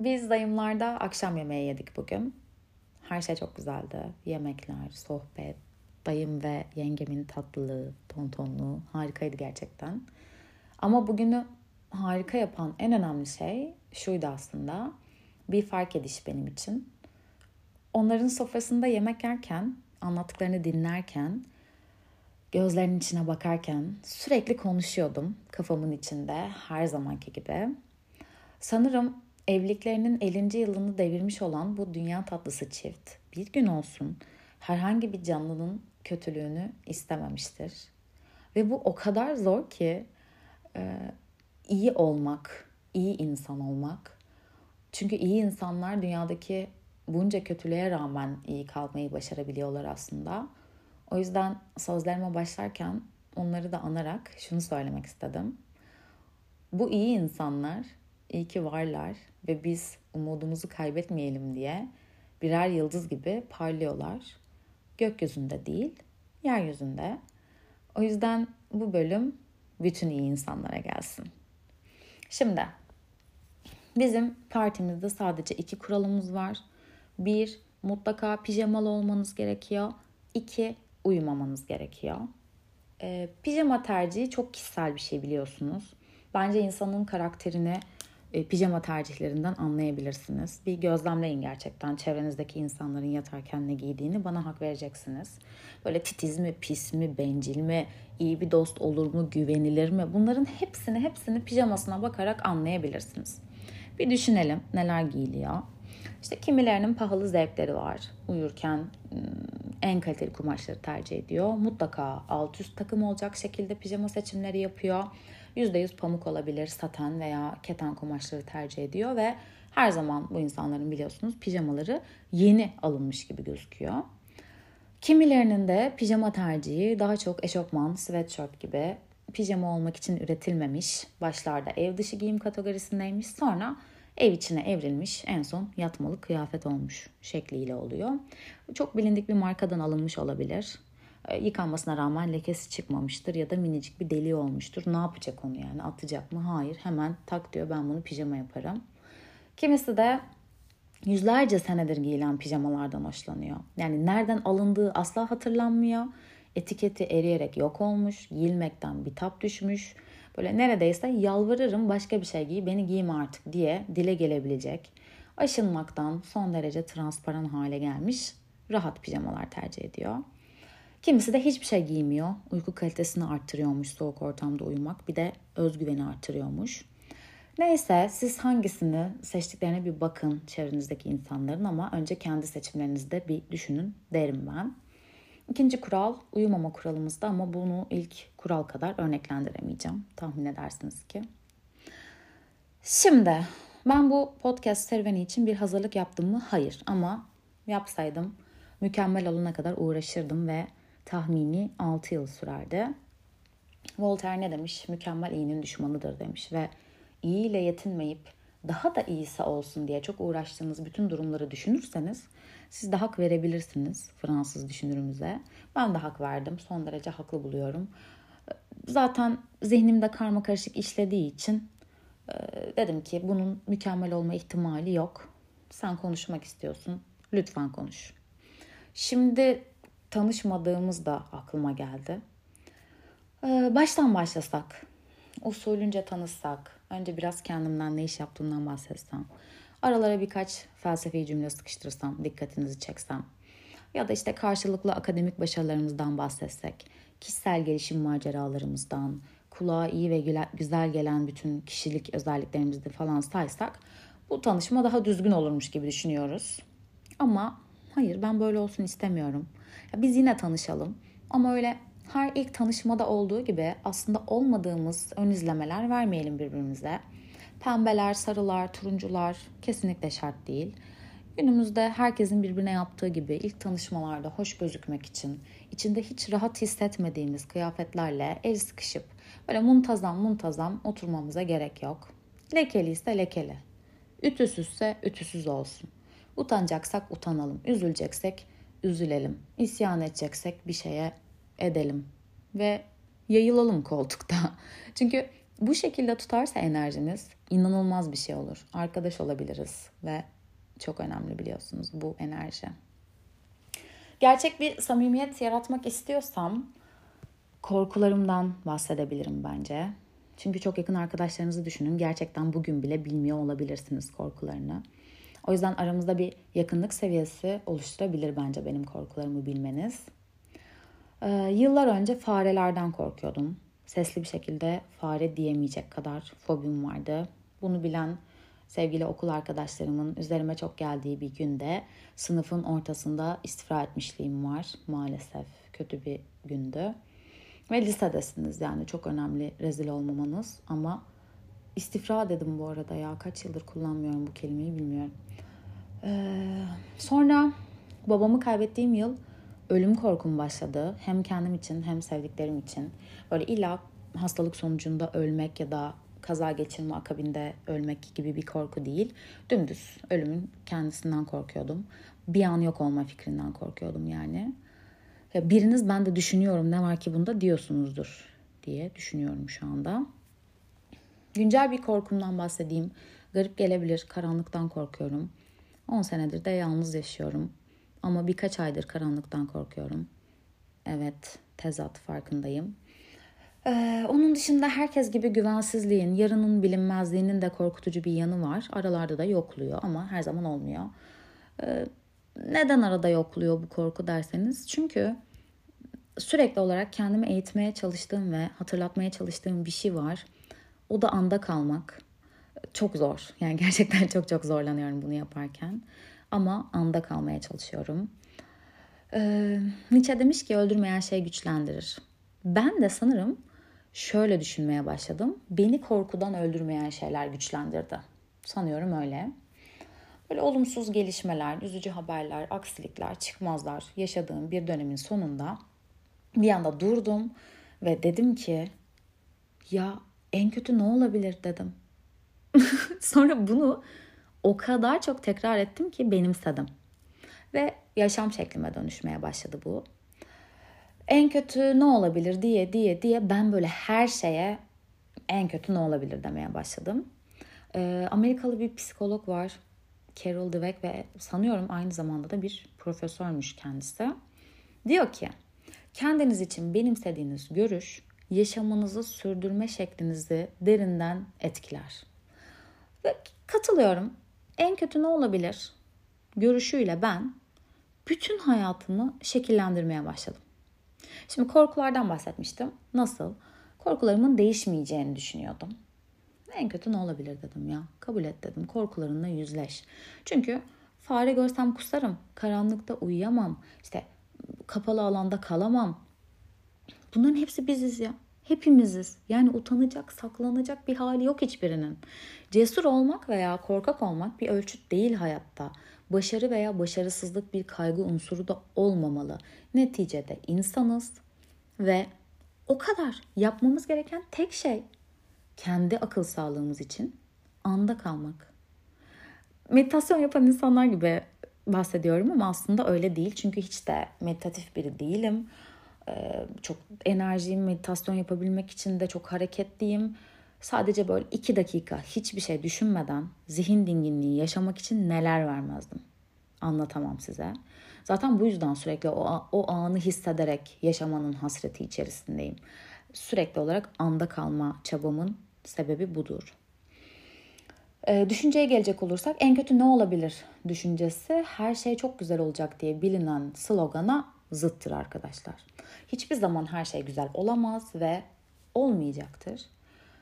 Biz dayımlarda akşam yemeği yedik bugün. Her şey çok güzeldi. Yemekler, sohbet, dayım ve yengemin tatlılığı, tontonluğu harikaydı gerçekten. Ama bugünü harika yapan en önemli şey şuydu aslında. Bir fark ediş benim için. Onların sofrasında yemek yerken, anlattıklarını dinlerken, gözlerinin içine bakarken sürekli konuşuyordum kafamın içinde her zamanki gibi. Sanırım evliliklerinin 50. yılını devirmiş olan bu dünya tatlısı çift bir gün olsun herhangi bir canlının kötülüğünü istememiştir. Ve bu o kadar zor ki e, iyi olmak, iyi insan olmak. Çünkü iyi insanlar dünyadaki bunca kötülüğe rağmen iyi kalmayı başarabiliyorlar aslında. O yüzden sözlerime başlarken onları da anarak şunu söylemek istedim. Bu iyi insanlar iyi ki varlar ve biz umudumuzu kaybetmeyelim diye birer yıldız gibi parlıyorlar. Gökyüzünde değil, yeryüzünde. O yüzden bu bölüm bütün iyi insanlara gelsin. Şimdi bizim partimizde sadece iki kuralımız var. Bir, mutlaka pijamalı olmanız gerekiyor. İki, uyumamanız gerekiyor. E, pijama tercihi çok kişisel bir şey biliyorsunuz. Bence insanın karakterini e, pijama tercihlerinden anlayabilirsiniz. Bir gözlemleyin gerçekten çevrenizdeki insanların yatarken ne giydiğini bana hak vereceksiniz. Böyle titiz mi, pis mi, bencil mi, iyi bir dost olur mu, güvenilir mi? Bunların hepsini hepsini pijamasına bakarak anlayabilirsiniz. Bir düşünelim neler giyiliyor. İşte kimilerinin pahalı zevkleri var. Uyurken ıı, en kaliteli kumaşları tercih ediyor. Mutlaka alt üst takım olacak şekilde pijama seçimleri yapıyor. %100 pamuk olabilir, saten veya keten kumaşları tercih ediyor ve her zaman bu insanların biliyorsunuz pijamaları yeni alınmış gibi gözüküyor. Kimilerinin de pijama tercihi daha çok eşofman, sweatshirt gibi pijama olmak için üretilmemiş. Başlarda ev dışı giyim kategorisindeymiş. Sonra ev içine evrilmiş en son yatmalı kıyafet olmuş şekliyle oluyor. Çok bilindik bir markadan alınmış olabilir. E, yıkanmasına rağmen lekesi çıkmamıştır ya da minicik bir deliği olmuştur. Ne yapacak onu yani atacak mı? Hayır hemen tak diyor ben bunu pijama yaparım. Kimisi de yüzlerce senedir giyilen pijamalardan hoşlanıyor. Yani nereden alındığı asla hatırlanmıyor. Etiketi eriyerek yok olmuş, giyilmekten bitap düşmüş. Böyle neredeyse yalvarırım başka bir şey giy, beni giyme artık diye dile gelebilecek. Aşınmaktan son derece transparan hale gelmiş rahat pijamalar tercih ediyor. Kimisi de hiçbir şey giymiyor. Uyku kalitesini arttırıyormuş soğuk ortamda uyumak. Bir de özgüveni arttırıyormuş. Neyse siz hangisini seçtiklerine bir bakın çevrenizdeki insanların ama önce kendi seçimlerinizde bir düşünün derim ben. İkinci kural uyumama kuralımızda ama bunu ilk kural kadar örneklendiremeyeceğim. Tahmin edersiniz ki. Şimdi ben bu podcast serüveni için bir hazırlık yaptım mı? Hayır ama yapsaydım mükemmel olana kadar uğraşırdım ve tahmini 6 yıl sürerdi. Voltaire ne demiş? Mükemmel iyinin düşmanıdır demiş ve iyi ile yetinmeyip daha da iyisi olsun diye çok uğraştığınız bütün durumları düşünürseniz siz de hak verebilirsiniz Fransız düşünürümüze. Ben de hak verdim. Son derece haklı buluyorum. Zaten zihnimde karma karışık işlediği için e, dedim ki bunun mükemmel olma ihtimali yok. Sen konuşmak istiyorsun. Lütfen konuş. Şimdi tanışmadığımız da aklıma geldi. Ee, baştan başlasak, usulünce tanışsak, önce biraz kendimden ne iş yaptığımdan bahsetsem, aralara birkaç felsefi cümle sıkıştırsam, dikkatinizi çeksem ya da işte karşılıklı akademik başarılarımızdan bahsetsek, kişisel gelişim maceralarımızdan, kulağa iyi ve güzel gelen bütün kişilik özelliklerimizi falan saysak bu tanışma daha düzgün olurmuş gibi düşünüyoruz. Ama hayır ben böyle olsun istemiyorum. Ya biz yine tanışalım ama öyle her ilk tanışmada olduğu gibi aslında olmadığımız ön izlemeler vermeyelim birbirimize. Pembeler, sarılar, turuncular kesinlikle şart değil. Günümüzde herkesin birbirine yaptığı gibi ilk tanışmalarda hoş gözükmek için içinde hiç rahat hissetmediğimiz kıyafetlerle el sıkışıp böyle muntazam muntazam oturmamıza gerek yok. Lekeli ise lekeli. Ütüsüzse ütüsüz olsun. Utanacaksak utanalım. Üzüleceksek üzülelim. İsyan edeceksek bir şeye edelim. Ve yayılalım koltukta. Çünkü Bu şekilde tutarsa enerjiniz inanılmaz bir şey olur. Arkadaş olabiliriz ve çok önemli biliyorsunuz bu enerji. Gerçek bir samimiyet yaratmak istiyorsam korkularımdan bahsedebilirim bence. Çünkü çok yakın arkadaşlarınızı düşünün. Gerçekten bugün bile bilmiyor olabilirsiniz korkularını. O yüzden aramızda bir yakınlık seviyesi oluşturabilir bence benim korkularımı bilmeniz. Ee, yıllar önce farelerden korkuyordum. Sesli bir şekilde fare diyemeyecek kadar fobim vardı. Bunu bilen sevgili okul arkadaşlarımın üzerime çok geldiği bir günde sınıfın ortasında istifra etmişliğim var maalesef. Kötü bir gündü. Ve lisedesiniz yani çok önemli rezil olmamanız ama istifra dedim bu arada ya kaç yıldır kullanmıyorum bu kelimeyi bilmiyorum. Ee, sonra babamı kaybettiğim yıl ölüm korkum başladı. Hem kendim için hem sevdiklerim için. Böyle illa hastalık sonucunda ölmek ya da kaza geçirme akabinde ölmek gibi bir korku değil. Dümdüz ölümün kendisinden korkuyordum. Bir an yok olma fikrinden korkuyordum yani. Ya biriniz ben de düşünüyorum ne var ki bunda diyorsunuzdur diye düşünüyorum şu anda. Güncel bir korkumdan bahsedeyim. Garip gelebilir. Karanlıktan korkuyorum. 10 senedir de yalnız yaşıyorum. Ama birkaç aydır karanlıktan korkuyorum. Evet, tezat farkındayım. Ee, onun dışında herkes gibi güvensizliğin, yarının bilinmezliğinin de korkutucu bir yanı var. Aralarda da yokluyor ama her zaman olmuyor. Ee, neden arada yokluyor bu korku derseniz? Çünkü sürekli olarak kendimi eğitmeye çalıştığım ve hatırlatmaya çalıştığım bir şey var. O da anda kalmak. Çok zor. Yani gerçekten çok çok zorlanıyorum bunu yaparken. Ama anda kalmaya çalışıyorum. Ee, Nietzsche demiş ki öldürmeyen şey güçlendirir. Ben de sanırım şöyle düşünmeye başladım. Beni korkudan öldürmeyen şeyler güçlendirdi. Sanıyorum öyle. Böyle olumsuz gelişmeler, üzücü haberler, aksilikler, çıkmazlar yaşadığım bir dönemin sonunda bir anda durdum ve dedim ki ya en kötü ne olabilir dedim. Sonra bunu o kadar çok tekrar ettim ki benimsedim. Ve yaşam şeklime dönüşmeye başladı bu. En kötü ne olabilir diye diye diye ben böyle her şeye en kötü ne olabilir demeye başladım. Ee, Amerikalı bir psikolog var. Carol Dweck ve sanıyorum aynı zamanda da bir profesörmüş kendisi. Diyor ki kendiniz için benimsediğiniz görüş yaşamınızı sürdürme şeklinizi derinden etkiler. Ve katılıyorum. En kötü ne olabilir? Görüşüyle ben bütün hayatımı şekillendirmeye başladım. Şimdi korkulardan bahsetmiştim. Nasıl? Korkularımın değişmeyeceğini düşünüyordum. En kötü ne olabilir dedim ya. Kabul et dedim. Korkularınla yüzleş. Çünkü fare görsem kusarım. Karanlıkta uyuyamam. İşte kapalı alanda kalamam. Bunların hepsi biziz ya. Hepimiziz. Yani utanacak, saklanacak bir hali yok hiçbirinin. Cesur olmak veya korkak olmak bir ölçüt değil hayatta. Başarı veya başarısızlık bir kaygı unsuru da olmamalı. Neticede insanız ve o kadar yapmamız gereken tek şey kendi akıl sağlığımız için anda kalmak. Meditasyon yapan insanlar gibi bahsediyorum ama aslında öyle değil. Çünkü hiç de meditatif biri değilim. Ee, çok enerjiyim, meditasyon yapabilmek için de çok hareketliyim. Sadece böyle iki dakika hiçbir şey düşünmeden zihin dinginliği yaşamak için neler vermezdim. Anlatamam size. Zaten bu yüzden sürekli o, o anı hissederek yaşamanın hasreti içerisindeyim. Sürekli olarak anda kalma çabamın sebebi budur. Ee, düşünceye gelecek olursak en kötü ne olabilir düşüncesi her şey çok güzel olacak diye bilinen slogana zıttır arkadaşlar. Hiçbir zaman her şey güzel olamaz ve olmayacaktır.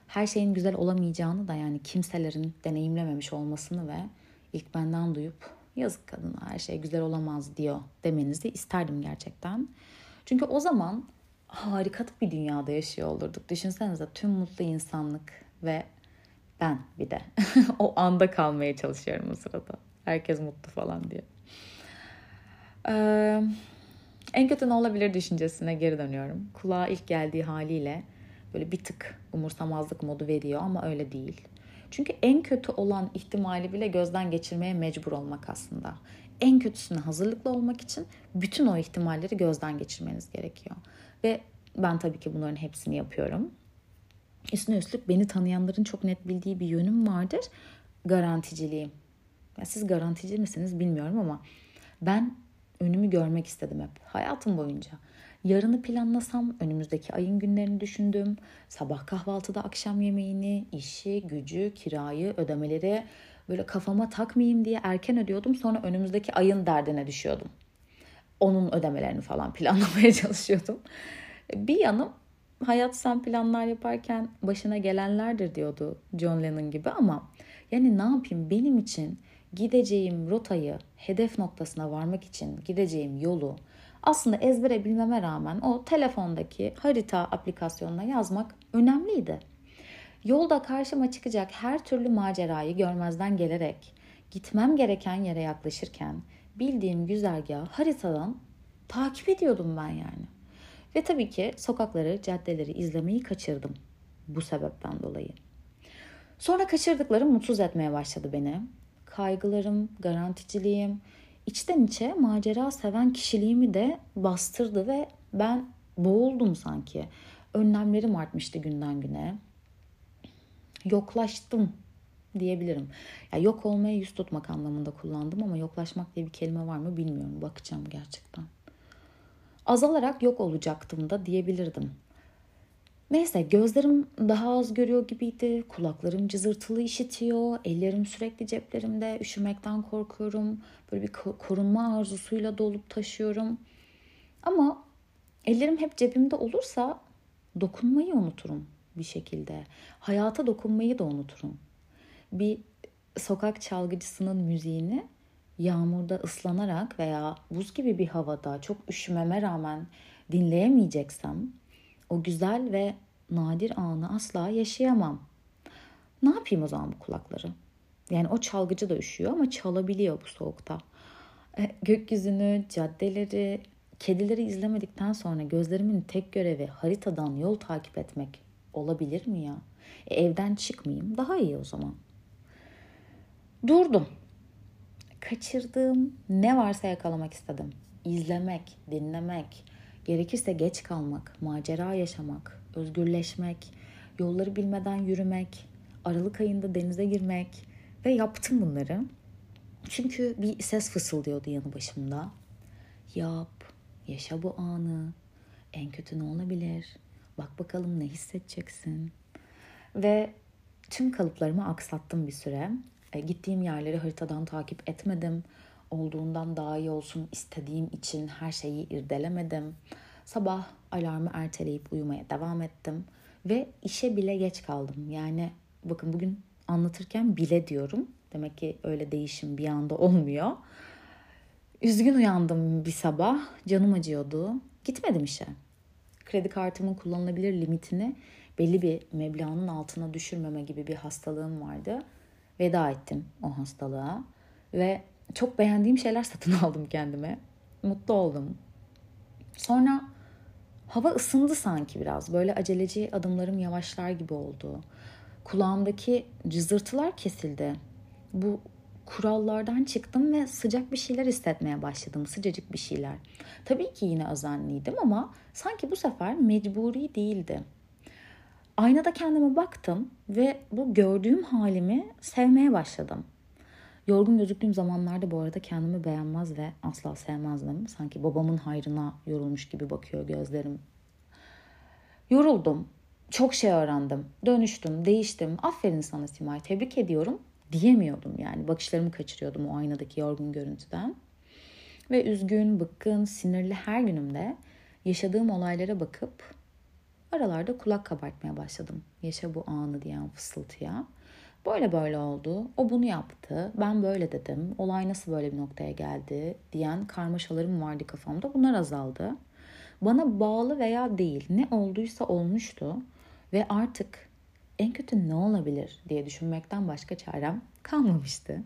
Her şeyin güzel olamayacağını da yani kimselerin deneyimlememiş olmasını ve ilk benden duyup yazık kadına her şey güzel olamaz diyor demenizi isterdim gerçekten. Çünkü o zaman harika bir dünyada yaşıyor olurduk. Düşünsenize tüm mutlu insanlık ve ben bir de o anda kalmaya çalışıyorum o sırada. Herkes mutlu falan diye. Ee, en kötü ne olabilir düşüncesine geri dönüyorum. Kulağa ilk geldiği haliyle böyle bir tık umursamazlık modu veriyor ama öyle değil. Çünkü en kötü olan ihtimali bile gözden geçirmeye mecbur olmak aslında. En kötüsüne hazırlıklı olmak için bütün o ihtimalleri gözden geçirmeniz gerekiyor. Ve ben tabii ki bunların hepsini yapıyorum. Üstüne üstlük beni tanıyanların çok net bildiği bir yönüm vardır. Garanticiliğim. Ya siz garantici misiniz bilmiyorum ama ben önümü görmek istedim hep hayatım boyunca. Yarını planlasam önümüzdeki ayın günlerini düşündüm. Sabah kahvaltıda akşam yemeğini, işi, gücü, kirayı, ödemeleri böyle kafama takmayayım diye erken ödüyordum. Sonra önümüzdeki ayın derdine düşüyordum. Onun ödemelerini falan planlamaya çalışıyordum. Bir yanım hayat sen planlar yaparken başına gelenlerdir diyordu John Lennon gibi ama yani ne yapayım benim için gideceğim rotayı hedef noktasına varmak için gideceğim yolu aslında ezbere bilmeme rağmen o telefondaki harita aplikasyonuna yazmak önemliydi. Yolda karşıma çıkacak her türlü macerayı görmezden gelerek gitmem gereken yere yaklaşırken bildiğim güzergahı haritadan takip ediyordum ben yani. Ve tabii ki sokakları, caddeleri izlemeyi kaçırdım bu sebepten dolayı. Sonra kaçırdıklarım mutsuz etmeye başladı beni. Kaygılarım, garanticiliğim, içten içe macera seven kişiliğimi de bastırdı ve ben boğuldum sanki. Önlemlerim artmıştı günden güne. Yoklaştım diyebilirim. Ya yok olmaya yüz tutmak anlamında kullandım ama yoklaşmak diye bir kelime var mı bilmiyorum. Bakacağım gerçekten. Azalarak yok olacaktım da diyebilirdim. Neyse gözlerim daha az görüyor gibiydi. Kulaklarım cızırtılı işitiyor. Ellerim sürekli ceplerimde. Üşümekten korkuyorum. Böyle bir korunma arzusuyla dolup taşıyorum. Ama ellerim hep cebimde olursa dokunmayı unuturum bir şekilde. Hayata dokunmayı da unuturum. Bir sokak çalgıcısının müziğini yağmurda ıslanarak veya buz gibi bir havada çok üşümeme rağmen dinleyemeyeceksem o güzel ve nadir anı asla yaşayamam. Ne yapayım o zaman bu kulakları? Yani o çalgıcı da üşüyor ama çalabiliyor bu soğukta. E, gökyüzünü, caddeleri, kedileri izlemedikten sonra gözlerimin tek görevi haritadan yol takip etmek olabilir mi ya? E, evden çıkmayayım daha iyi o zaman. Durdum. Kaçırdığım ne varsa yakalamak istedim. İzlemek, dinlemek, gerekirse geç kalmak, macera yaşamak, özgürleşmek, yolları bilmeden yürümek, Aralık ayında denize girmek ve yaptım bunları. Çünkü bir ses fısıldıyordu yanı başımda. Yap, yaşa bu anı. En kötü ne olabilir? Bak bakalım ne hissedeceksin. Ve tüm kalıplarımı aksattım bir süre. E, gittiğim yerleri haritadan takip etmedim. Olduğundan daha iyi olsun istediğim için her şeyi irdelemedim. Sabah alarmı erteleyip uyumaya devam ettim ve işe bile geç kaldım. Yani bakın bugün anlatırken bile diyorum. Demek ki öyle değişim bir anda olmuyor. Üzgün uyandım bir sabah. Canım acıyordu. Gitmedim işe. Kredi kartımın kullanılabilir limitini belli bir meblağın altına düşürmeme gibi bir hastalığım vardı. Veda ettim o hastalığa ve çok beğendiğim şeyler satın aldım kendime. Mutlu oldum. Sonra hava ısındı sanki biraz. Böyle aceleci adımlarım yavaşlar gibi oldu. Kulağımdaki cızırtılar kesildi. Bu kurallardan çıktım ve sıcak bir şeyler hissetmeye başladım. Sıcacık bir şeyler. Tabii ki yine özenliydim ama sanki bu sefer mecburi değildi. Aynada kendime baktım ve bu gördüğüm halimi sevmeye başladım. Yorgun gözüktüğüm zamanlarda bu arada kendimi beğenmez ve asla sevmezdim. Sanki babamın hayrına yorulmuş gibi bakıyor gözlerim. Yoruldum. Çok şey öğrendim. Dönüştüm, değiştim. Aferin sana Simay, tebrik ediyorum diyemiyordum yani. Bakışlarımı kaçırıyordum o aynadaki yorgun görüntüden. Ve üzgün, bıkkın, sinirli her günümde yaşadığım olaylara bakıp aralarda kulak kabartmaya başladım. Yaşa bu anı diyen fısıltıya. Böyle böyle oldu. O bunu yaptı. Ben böyle dedim. Olay nasıl böyle bir noktaya geldi diyen karmaşalarım vardı kafamda. Bunlar azaldı. Bana bağlı veya değil ne olduysa olmuştu ve artık en kötü ne olabilir diye düşünmekten başka çarem kalmamıştı.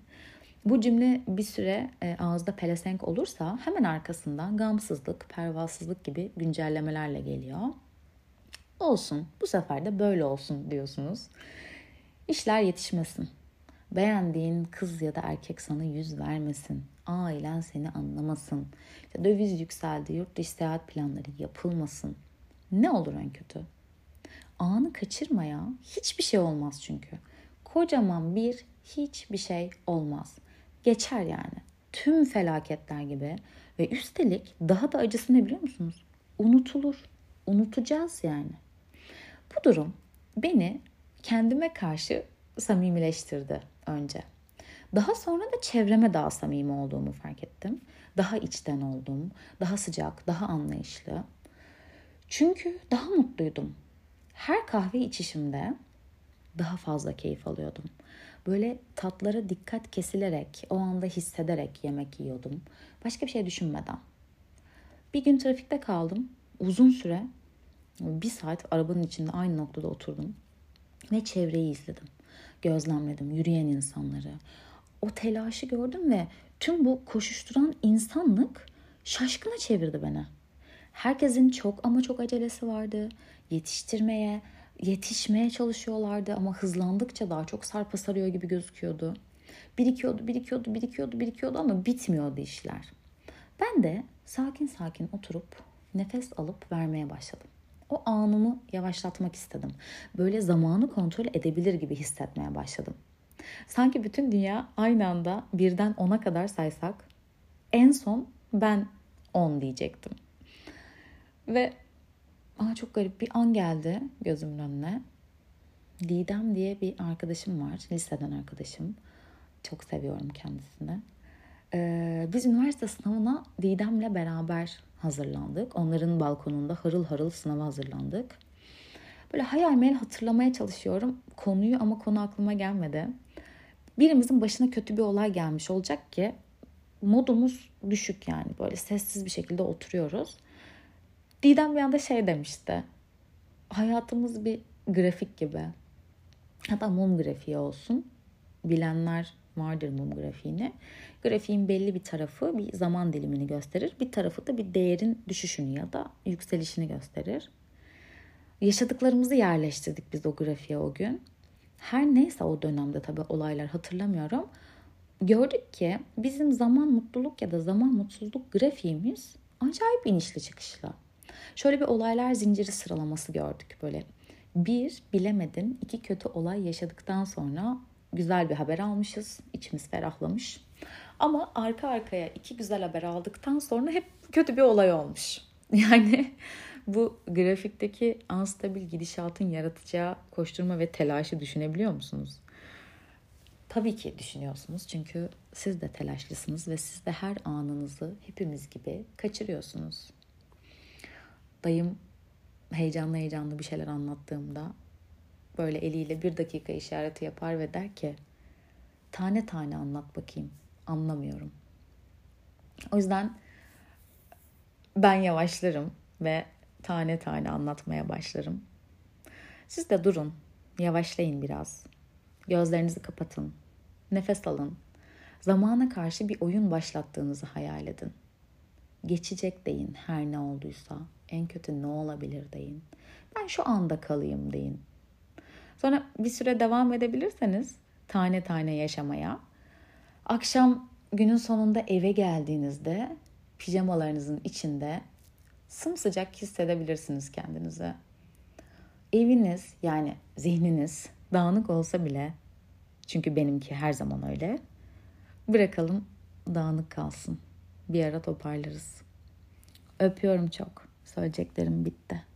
Bu cümle bir süre e, ağızda pelesenk olursa hemen arkasından gamsızlık, pervasızlık gibi güncellemelerle geliyor. Olsun, bu sefer de böyle olsun diyorsunuz. İşler yetişmesin. Beğendiğin kız ya da erkek sana yüz vermesin. Ailen seni anlamasın. Döviz yükseldi, yurt dışı seyahat planları yapılmasın. Ne olur en kötü? Anı kaçırmaya hiçbir şey olmaz çünkü. Kocaman bir hiçbir şey olmaz. Geçer yani. Tüm felaketler gibi ve üstelik daha da acısı ne biliyor musunuz? Unutulur. Unutacağız yani. Bu durum beni kendime karşı samimileştirdi önce. Daha sonra da çevreme daha samimi olduğumu fark ettim. Daha içten oldum, daha sıcak, daha anlayışlı. Çünkü daha mutluydum. Her kahve içişimde daha fazla keyif alıyordum. Böyle tatlara dikkat kesilerek, o anda hissederek yemek yiyordum. Başka bir şey düşünmeden. Bir gün trafikte kaldım. Uzun süre bir saat arabanın içinde aynı noktada oturdum. Ve çevreyi izledim. Gözlemledim yürüyen insanları. O telaşı gördüm ve tüm bu koşuşturan insanlık şaşkına çevirdi beni. Herkesin çok ama çok acelesi vardı. Yetiştirmeye, yetişmeye çalışıyorlardı ama hızlandıkça daha çok sarpa sarıyor gibi gözüküyordu. Birikiyordu, birikiyordu, birikiyordu, birikiyordu ama bitmiyordu işler. Ben de sakin sakin oturup nefes alıp vermeye başladım. O anımı yavaşlatmak istedim. Böyle zamanı kontrol edebilir gibi hissetmeye başladım. Sanki bütün dünya aynı anda birden ona kadar saysak en son ben 10 diyecektim. Ve aa çok garip bir an geldi gözümün önüne. Didem diye bir arkadaşım var. Liseden arkadaşım. Çok seviyorum kendisini. Ee, biz üniversite sınavına Didem'le beraber hazırlandık. Onların balkonunda harıl harıl sınava hazırlandık. Böyle hayal meyal hatırlamaya çalışıyorum konuyu ama konu aklıma gelmedi. Birimizin başına kötü bir olay gelmiş olacak ki modumuz düşük yani böyle sessiz bir şekilde oturuyoruz. Didem bir anda şey demişti. Hayatımız bir grafik gibi. Hatta mum grafiği olsun. Bilenler vardır mum grafiğini. Grafiğin belli bir tarafı bir zaman dilimini gösterir. Bir tarafı da bir değerin düşüşünü ya da yükselişini gösterir. Yaşadıklarımızı yerleştirdik biz o grafiğe o gün. Her neyse o dönemde tabii olaylar hatırlamıyorum. Gördük ki bizim zaman mutluluk ya da zaman mutsuzluk grafiğimiz acayip inişli çıkışlı. Şöyle bir olaylar zinciri sıralaması gördük böyle. Bir, bilemedin. iki kötü olay yaşadıktan sonra güzel bir haber almışız. içimiz ferahlamış. Ama arka arkaya iki güzel haber aldıktan sonra hep kötü bir olay olmuş. Yani bu grafikteki anstabil gidişatın yaratacağı koşturma ve telaşı düşünebiliyor musunuz? Tabii ki düşünüyorsunuz çünkü siz de telaşlısınız ve siz de her anınızı hepimiz gibi kaçırıyorsunuz. Dayım heyecanlı heyecanlı bir şeyler anlattığımda böyle eliyle bir dakika işareti yapar ve der ki tane tane anlat bakayım anlamıyorum. O yüzden ben yavaşlarım ve tane tane anlatmaya başlarım. Siz de durun, yavaşlayın biraz. Gözlerinizi kapatın, nefes alın. Zamana karşı bir oyun başlattığınızı hayal edin. Geçecek deyin her ne olduysa. En kötü ne olabilir deyin. Ben şu anda kalayım deyin. Sonra bir süre devam edebilirseniz tane tane yaşamaya. Akşam günün sonunda eve geldiğinizde pijamalarınızın içinde sımsıcak hissedebilirsiniz kendinizi. Eviniz yani zihniniz dağınık olsa bile çünkü benimki her zaman öyle. Bırakalım dağınık kalsın. Bir ara toparlarız. Öpüyorum çok. Söyleyeceklerim bitti.